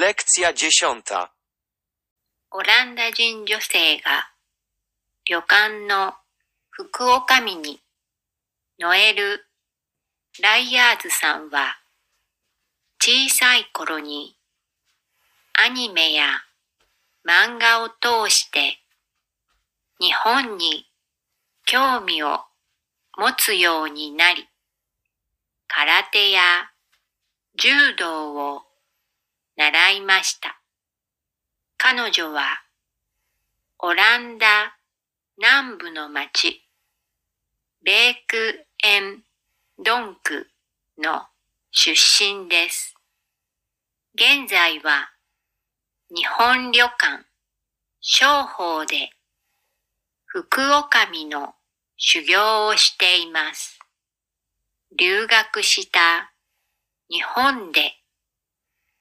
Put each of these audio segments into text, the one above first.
Lekcja dziesiąta. オランダ人女性が旅館の副女将にノエル・ライヤーズさんは小さい頃にアニメや漫画を通して日本に興味を持つようになり空手や柔道を習いました。彼女はオランダ南部の町ベークエンドンクの出身です。現在は日本旅館商法で副女将の修行をしています。留学した日本で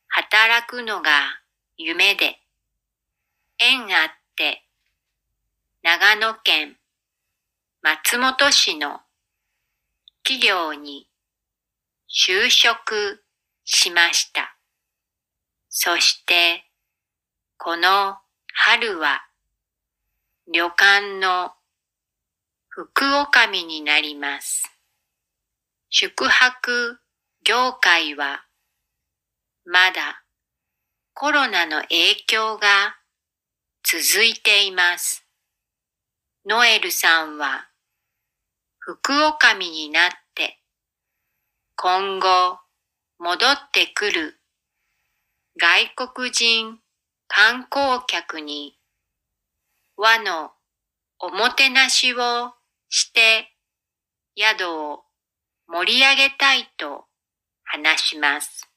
働くのが夢で縁あって長野県松本市の企業に就職しました。そしてこの春は旅館の副女将になります。宿泊業界はまだコロナの影響が続いています。ノエルさんは副女将になって今後戻ってくる外国人観光客に和のおもてなしをして宿を盛り上げたいと話します。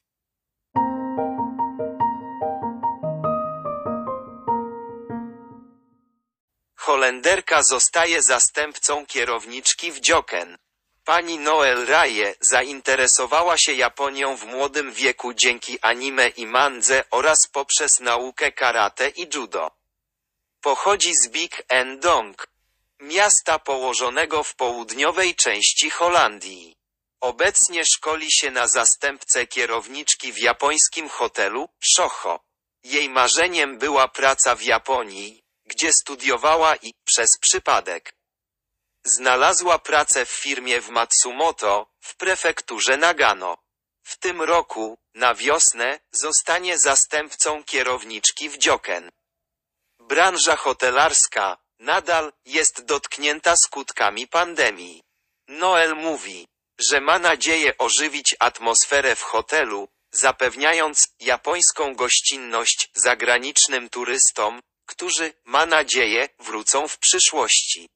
Holenderka zostaje zastępcą kierowniczki w Dzioken. Pani Noel Raje zainteresowała się Japonią w młodym wieku dzięki anime i mandze oraz poprzez naukę karate i judo. Pochodzi z Big Endong, miasta położonego w południowej części Holandii. Obecnie szkoli się na zastępcę kierowniczki w japońskim hotelu Shoho. Jej marzeniem była praca w Japonii, gdzie studiowała i, przez przypadek, znalazła pracę w firmie w Matsumoto, w prefekturze Nagano. W tym roku, na wiosnę, zostanie zastępcą kierowniczki w Dzioken. Branża hotelarska, nadal, jest dotknięta skutkami pandemii. Noel mówi, że ma nadzieję ożywić atmosferę w hotelu, zapewniając japońską gościnność zagranicznym turystom, którzy, ma nadzieję, wrócą w przyszłości.